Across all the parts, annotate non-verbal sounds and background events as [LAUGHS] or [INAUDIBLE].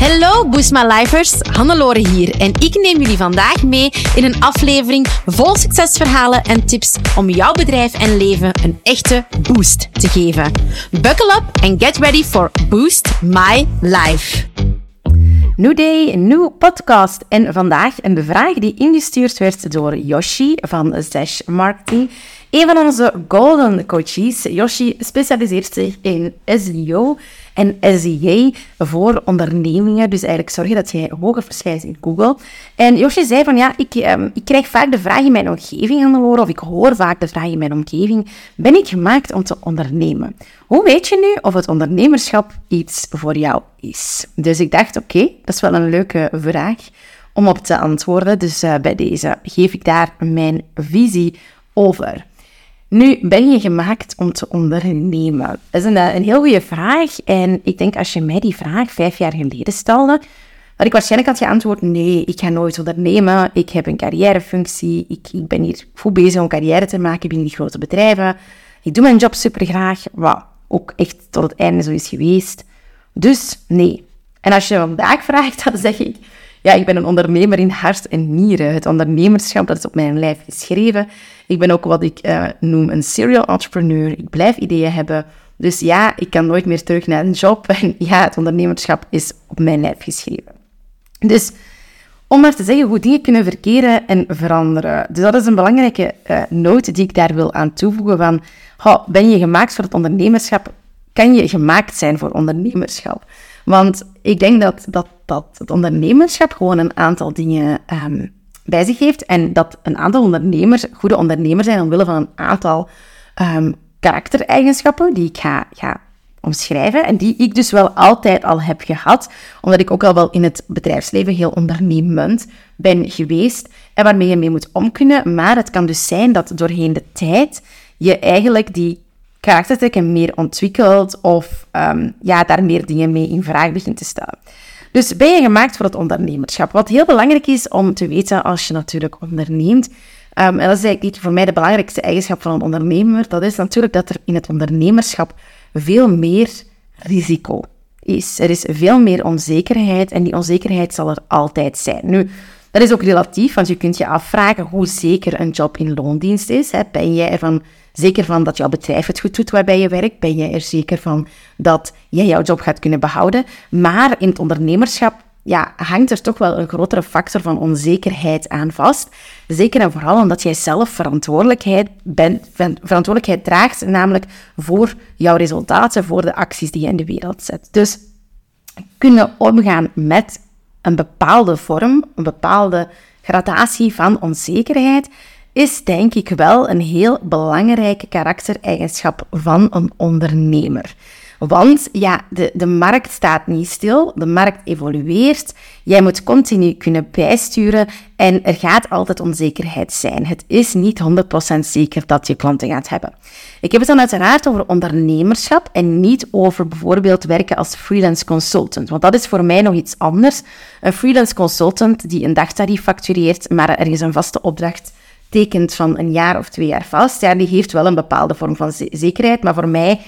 Hallo Boost My Lifers, Hannelore hier en ik neem jullie vandaag mee in een aflevering vol succesverhalen en tips om jouw bedrijf en leven een echte boost te geven. Buckle up and get ready for Boost My Life. New day, nieuw podcast. En vandaag een vraag die ingestuurd werd door Yoshi van Zash Marketing. Een van onze golden coaches. Yoshi specialiseert zich in SEO en SEA voor ondernemingen. Dus eigenlijk zorgen dat jij hoger verschijnt in Google. En Yoshi zei van ja, ik, um, ik krijg vaak de vraag in mijn omgeving aan de horen, of ik hoor vaak de vraag in mijn omgeving, ben ik gemaakt om te ondernemen? Hoe weet je nu of het ondernemerschap iets voor jou is? Dus ik dacht, oké, dat is wel een leuke vraag om op te antwoorden. Dus uh, bij deze geef ik daar mijn visie over. Nu, ben je gemaakt om te ondernemen? Dat is een, een heel goede vraag. En ik denk als je mij die vraag vijf jaar geleden stelde, dat ik waarschijnlijk had geantwoord, nee, ik ga nooit ondernemen. Ik heb een carrièrefunctie. Ik, ik ben hier goed bezig om carrière te maken binnen die grote bedrijven. Ik doe mijn job super graag, wat ook echt tot het einde zo is geweest. Dus nee. En als je vandaag [LAUGHS] vraagt, dan zeg ik, ja, ik ben een ondernemer in hart en nieren. Het ondernemerschap, dat is op mijn lijf geschreven. Ik ben ook wat ik uh, noem een serial entrepreneur. Ik blijf ideeën hebben. Dus ja, ik kan nooit meer terug naar een job. [LAUGHS] En ja, het ondernemerschap is op mijn lijf geschreven. Dus om maar te zeggen hoe dingen kunnen verkeren en veranderen. Dus dat is een belangrijke uh, noot die ik daar wil aan toevoegen van, ben je gemaakt voor het ondernemerschap? Kan je gemaakt zijn voor ondernemerschap? Want ik denk dat, dat, dat het ondernemerschap gewoon een aantal dingen um, bij zich heeft. En dat een aantal ondernemers goede ondernemers zijn omwille van een aantal um, karaktereigenschappen die ik ga, ga omschrijven. En die ik dus wel altijd al heb gehad, omdat ik ook al wel in het bedrijfsleven heel ondernemend ben geweest en waarmee je mee moet omkunnen. Maar het kan dus zijn dat doorheen de tijd je eigenlijk die karaktertrekken meer ontwikkelt of um, ja, daar meer dingen mee in vraag begint te stellen. Dus ben je gemaakt voor het ondernemerschap? Wat heel belangrijk is om te weten als je natuurlijk onderneemt, um, en dat is eigenlijk voor mij de belangrijkste eigenschap van een ondernemer, dat is natuurlijk dat er in het ondernemerschap veel meer risico is. Er is veel meer onzekerheid en die onzekerheid zal er altijd zijn. Nu, dat is ook relatief, want je kunt je afvragen hoe zeker een job in loondienst is. Ben jij ervan zeker van dat jouw bedrijf het goed doet waarbij je werkt? Ben jij er zeker van dat jij jouw job gaat kunnen behouden? Maar in het ondernemerschap ja, hangt er toch wel een grotere factor van onzekerheid aan vast. Zeker en vooral omdat jij zelf verantwoordelijkheid, bent, verantwoordelijkheid draagt, namelijk voor jouw resultaten, voor de acties die je in de wereld zet. Dus kunnen omgaan met een bepaalde vorm, een bepaalde gradatie van onzekerheid, is denk ik wel een heel belangrijke karaktereigenschap van een ondernemer. Want ja, de, de markt staat niet stil, de markt evolueert. Jij moet continu kunnen bijsturen en er gaat altijd onzekerheid zijn. Het is niet 100% zeker dat je klanten gaat hebben. Ik heb het dan uiteraard over ondernemerschap en niet over bijvoorbeeld werken als freelance consultant. Want dat is voor mij nog iets anders. Een freelance consultant die een dagtarief factureert, maar ergens een vaste opdracht tekent van een jaar of twee jaar vast, ja, die heeft wel een bepaalde vorm van zekerheid, maar voor mij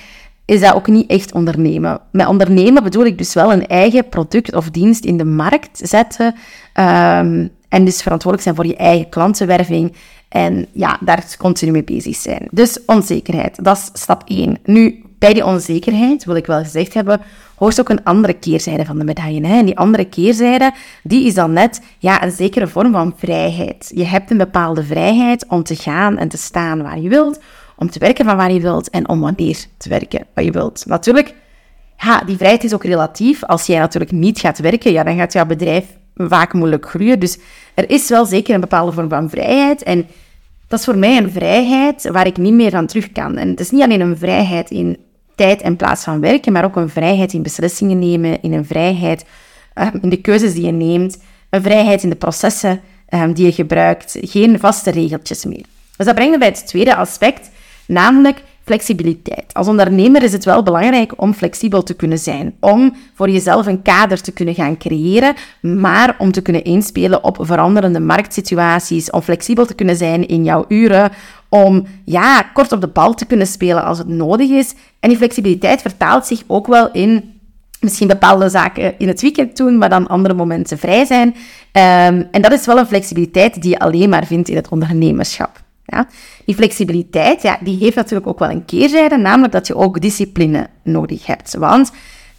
is dat ook niet echt ondernemen. Met ondernemen bedoel ik dus wel een eigen product of dienst in de markt zetten um, en dus verantwoordelijk zijn voor je eigen klantenwerving en ja, daar continu mee bezig zijn. Dus onzekerheid, dat is stap 1. Nu, bij die onzekerheid, wil ik wel gezegd hebben, hoort ook een andere keerzijde van de medaille. Hè? En die andere keerzijde, die is dan net ja, een zekere vorm van vrijheid. Je hebt een bepaalde vrijheid om te gaan en te staan waar je wilt, om te werken van waar je wilt en om wanneer te werken wat je wilt. Natuurlijk, ja, die vrijheid is ook relatief. Als jij natuurlijk niet gaat werken, ja, dan gaat jouw bedrijf vaak moeilijk groeien. Dus er is wel zeker een bepaalde vorm van vrijheid. En dat is voor mij een vrijheid waar ik niet meer aan terug kan. En het is niet alleen een vrijheid in tijd en plaats van werken, maar ook een vrijheid in beslissingen nemen, in een vrijheid um, in de keuzes die je neemt, een vrijheid in de processen um, die je gebruikt, geen vaste regeltjes meer. Dus dat brengt me bij het tweede aspect, namelijk flexibiliteit. Als ondernemer is het wel belangrijk om flexibel te kunnen zijn, om voor jezelf een kader te kunnen gaan creëren, maar om te kunnen inspelen op veranderende marktsituaties, om flexibel te kunnen zijn in jouw uren, om ja, kort op de bal te kunnen spelen als het nodig is. En die flexibiliteit vertaalt zich ook wel in misschien bepaalde zaken in het weekend doen, maar dan andere momenten vrij zijn. Ehm, en dat is wel een flexibiliteit die je alleen maar vindt in het ondernemerschap. Ja? Die flexibiliteit, ja, die heeft natuurlijk ook wel een keerzijde, namelijk dat je ook discipline nodig hebt. Want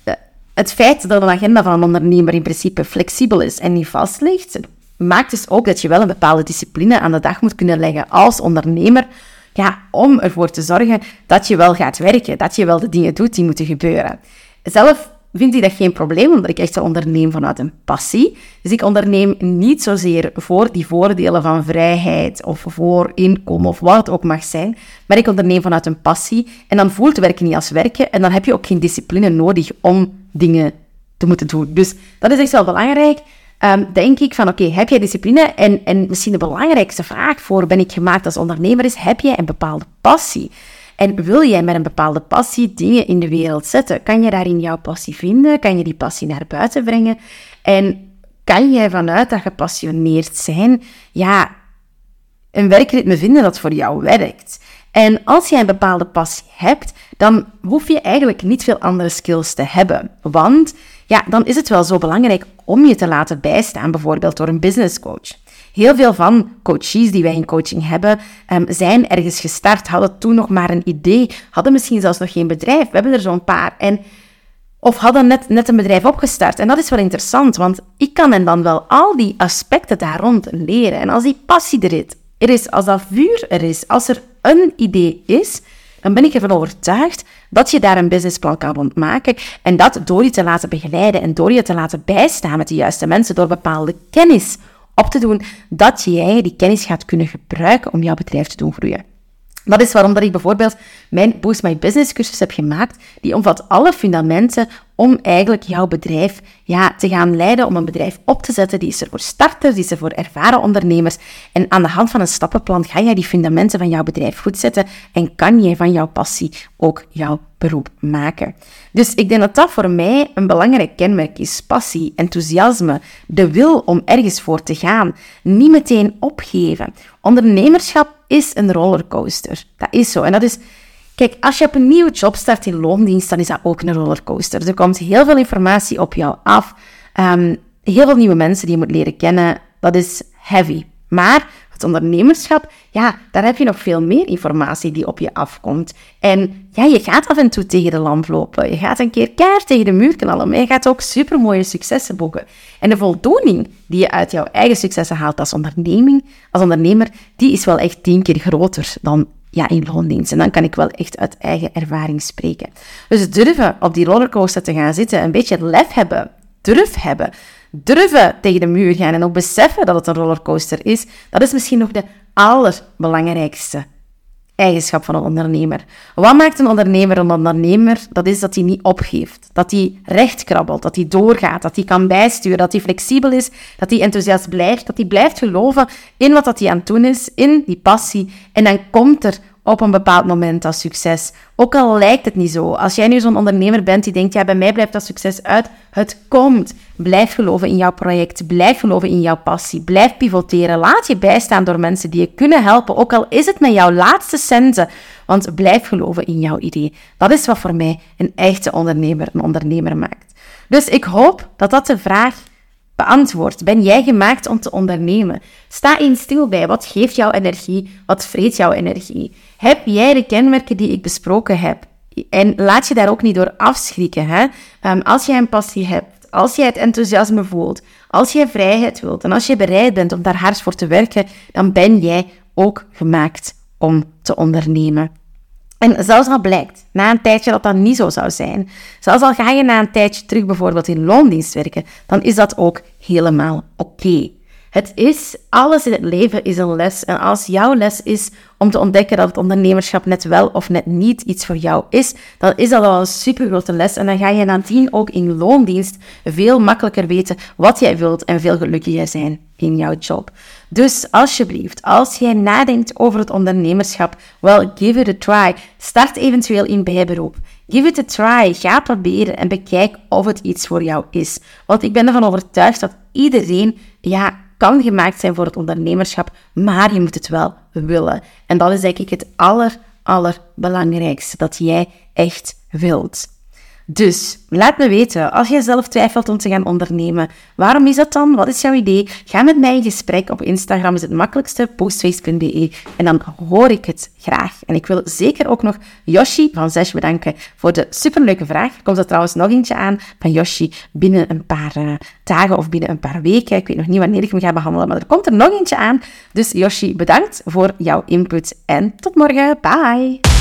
eh, het feit dat een agenda van een ondernemer in principe flexibel is en niet vast ligt, maakt dus ook dat je wel een bepaalde discipline aan de dag moet kunnen leggen als ondernemer, ja, om ervoor te zorgen dat je wel gaat werken, dat je wel de dingen doet die moeten gebeuren. Zelf vind ik dat geen probleem, omdat ik echt onderneem vanuit een passie. Dus ik onderneem niet zozeer voor die voordelen van vrijheid of voor inkomen of wat het ook mag zijn, maar ik onderneem vanuit een passie en dan voelt werken niet als werken en dan heb je ook geen discipline nodig om dingen te moeten doen. Dus dat is echt wel belangrijk. Um, denk ik van, oké, heb jij discipline? En, en misschien de belangrijkste vraag voor ben ik gemaakt als ondernemer is, heb jij een bepaalde passie? En wil jij met een bepaalde passie dingen in de wereld zetten? Kan je daarin jouw passie vinden? Kan je die passie naar buiten brengen? En kan jij vanuit dat gepassioneerd zijn, ja, een werkritme vinden dat voor jou werkt? En als jij een bepaalde passie hebt, dan hoef je eigenlijk niet veel andere skills te hebben. Want ja, dan is het wel zo belangrijk om je te laten bijstaan, bijvoorbeeld door een business coach. Heel veel van coaches die wij in coaching hebben, um, zijn ergens gestart, hadden toen nog maar een idee, hadden misschien zelfs nog geen bedrijf. We hebben er zo'n paar. En, of hadden net, net een bedrijf opgestart. En dat is wel interessant, want ik kan hen dan wel al die aspecten daar rond leren. En als die passie er is, als dat vuur er is, als er een idee is, dan ben ik ervan overtuigd dat je daar een businessplan kan maken en dat door je te laten begeleiden en door je te laten bijstaan met de juiste mensen, door bepaalde kennis op te doen, dat jij die kennis gaat kunnen gebruiken om jouw bedrijf te doen groeien. Dat is waarom dat ik bijvoorbeeld mijn Boost My Business cursus heb gemaakt. Die omvat alle fundamenten om eigenlijk jouw bedrijf ja, te gaan leiden, om een bedrijf op te zetten. Die is er voor starters, die is er voor ervaren ondernemers. En aan de hand van een stappenplan ga jij die fundamenten van jouw bedrijf goed zetten en kan jij van jouw passie ook jouw beroep maken. Dus ik denk dat dat voor mij een belangrijk kenmerk is. Passie, enthousiasme, de wil om ergens voor te gaan. Niet meteen opgeven. Ondernemerschap is een rollercoaster. Dat is zo. En dat is... Kijk, als je op een nieuwe job start in loondienst, dan is dat ook een rollercoaster. Er komt heel veel informatie op jou af. Um, heel veel nieuwe mensen die je moet leren kennen. Dat is heavy. Maar ondernemerschap, ja, daar heb je nog veel meer informatie die op je afkomt. En ja, je gaat af en toe tegen de lamp lopen. Je gaat een keer keihard tegen de muur knallen, maar je gaat ook supermooie successen boeken. En de voldoening die je uit jouw eigen successen haalt als onderneming, als ondernemer, die is wel echt tien keer groter dan ja, in loondienst. En dan kan ik wel echt uit eigen ervaring spreken. Dus durven op die rollercoaster te gaan zitten, een beetje lef hebben, durf hebben, durven tegen de muur gaan en ook beseffen dat het een rollercoaster is, dat is misschien nog de allerbelangrijkste eigenschap van een ondernemer. Wat maakt een ondernemer een ondernemer? Dat is dat hij niet opgeeft, dat hij recht krabbelt, dat hij doorgaat, dat hij kan bijsturen, dat hij flexibel is, dat hij enthousiast blijft, dat hij blijft geloven in wat dat hij aan het doen is, in die passie. En dan komt er op een bepaald moment dat succes. Ook al lijkt het niet zo. Als jij nu zo'n ondernemer bent die denkt, ja, bij mij blijft dat succes uit. Het komt. Blijf geloven in jouw project. Blijf geloven in jouw passie. Blijf pivoteren. Laat je bijstaan door mensen die je kunnen helpen. Ook al is het met jouw laatste centen. Want blijf geloven in jouw idee. Dat is wat voor mij een echte ondernemer een ondernemer maakt. Dus ik hoop dat dat de vraag Ben jij gemaakt om te ondernemen? Sta eens stil bij. Wat geeft jouw energie? Wat vreet jouw energie? Heb jij de kenmerken die ik besproken heb? En laat je daar ook niet door afschrikken. Hè? Als jij een passie hebt, als jij het enthousiasme voelt, als jij vrijheid wilt en als je bereid bent om daar hard voor te werken, dan ben jij ook gemaakt om te ondernemen. En zelfs al blijkt na een tijdje dat dat niet zo zou zijn, zelfs al ga je na een tijdje terug bijvoorbeeld in loondienst werken, dan is dat ook helemaal oké. Het is, alles in het leven is een les. En als jouw les is om te ontdekken dat het ondernemerschap net wel of net niet iets voor jou is, dan is dat al een supergrote les. En dan ga je nadien ook in loondienst veel makkelijker weten wat jij wilt en veel gelukkiger zijn in jouw job. Dus alsjeblieft, als jij nadenkt over het ondernemerschap, wel, give it a try. Start eventueel in bijberoep. Give it a try. Ga proberen en bekijk of het iets voor jou is. Want ik ben ervan overtuigd dat iedereen, ja, kan gemaakt zijn voor het ondernemerschap, maar je moet het wel willen. En dat is denk ik het aller, allerbelangrijkste, dat jij echt wilt. Dus laat me weten, als jij zelf twijfelt om te gaan ondernemen, waarom is dat dan? Wat is jouw idee? Ga met mij in gesprek. Op Instagram is het makkelijkste, postface.be. En dan hoor ik het graag. En ik wil zeker ook nog Yoshi van Zesh bedanken voor de superleuke vraag. Er komt er trouwens nog eentje aan van Yoshi binnen een paar uh, dagen of binnen een paar weken. Ik weet nog niet wanneer ik hem ga behandelen, maar er komt er nog eentje aan. Dus Yoshi, bedankt voor jouw input en tot morgen. Bye!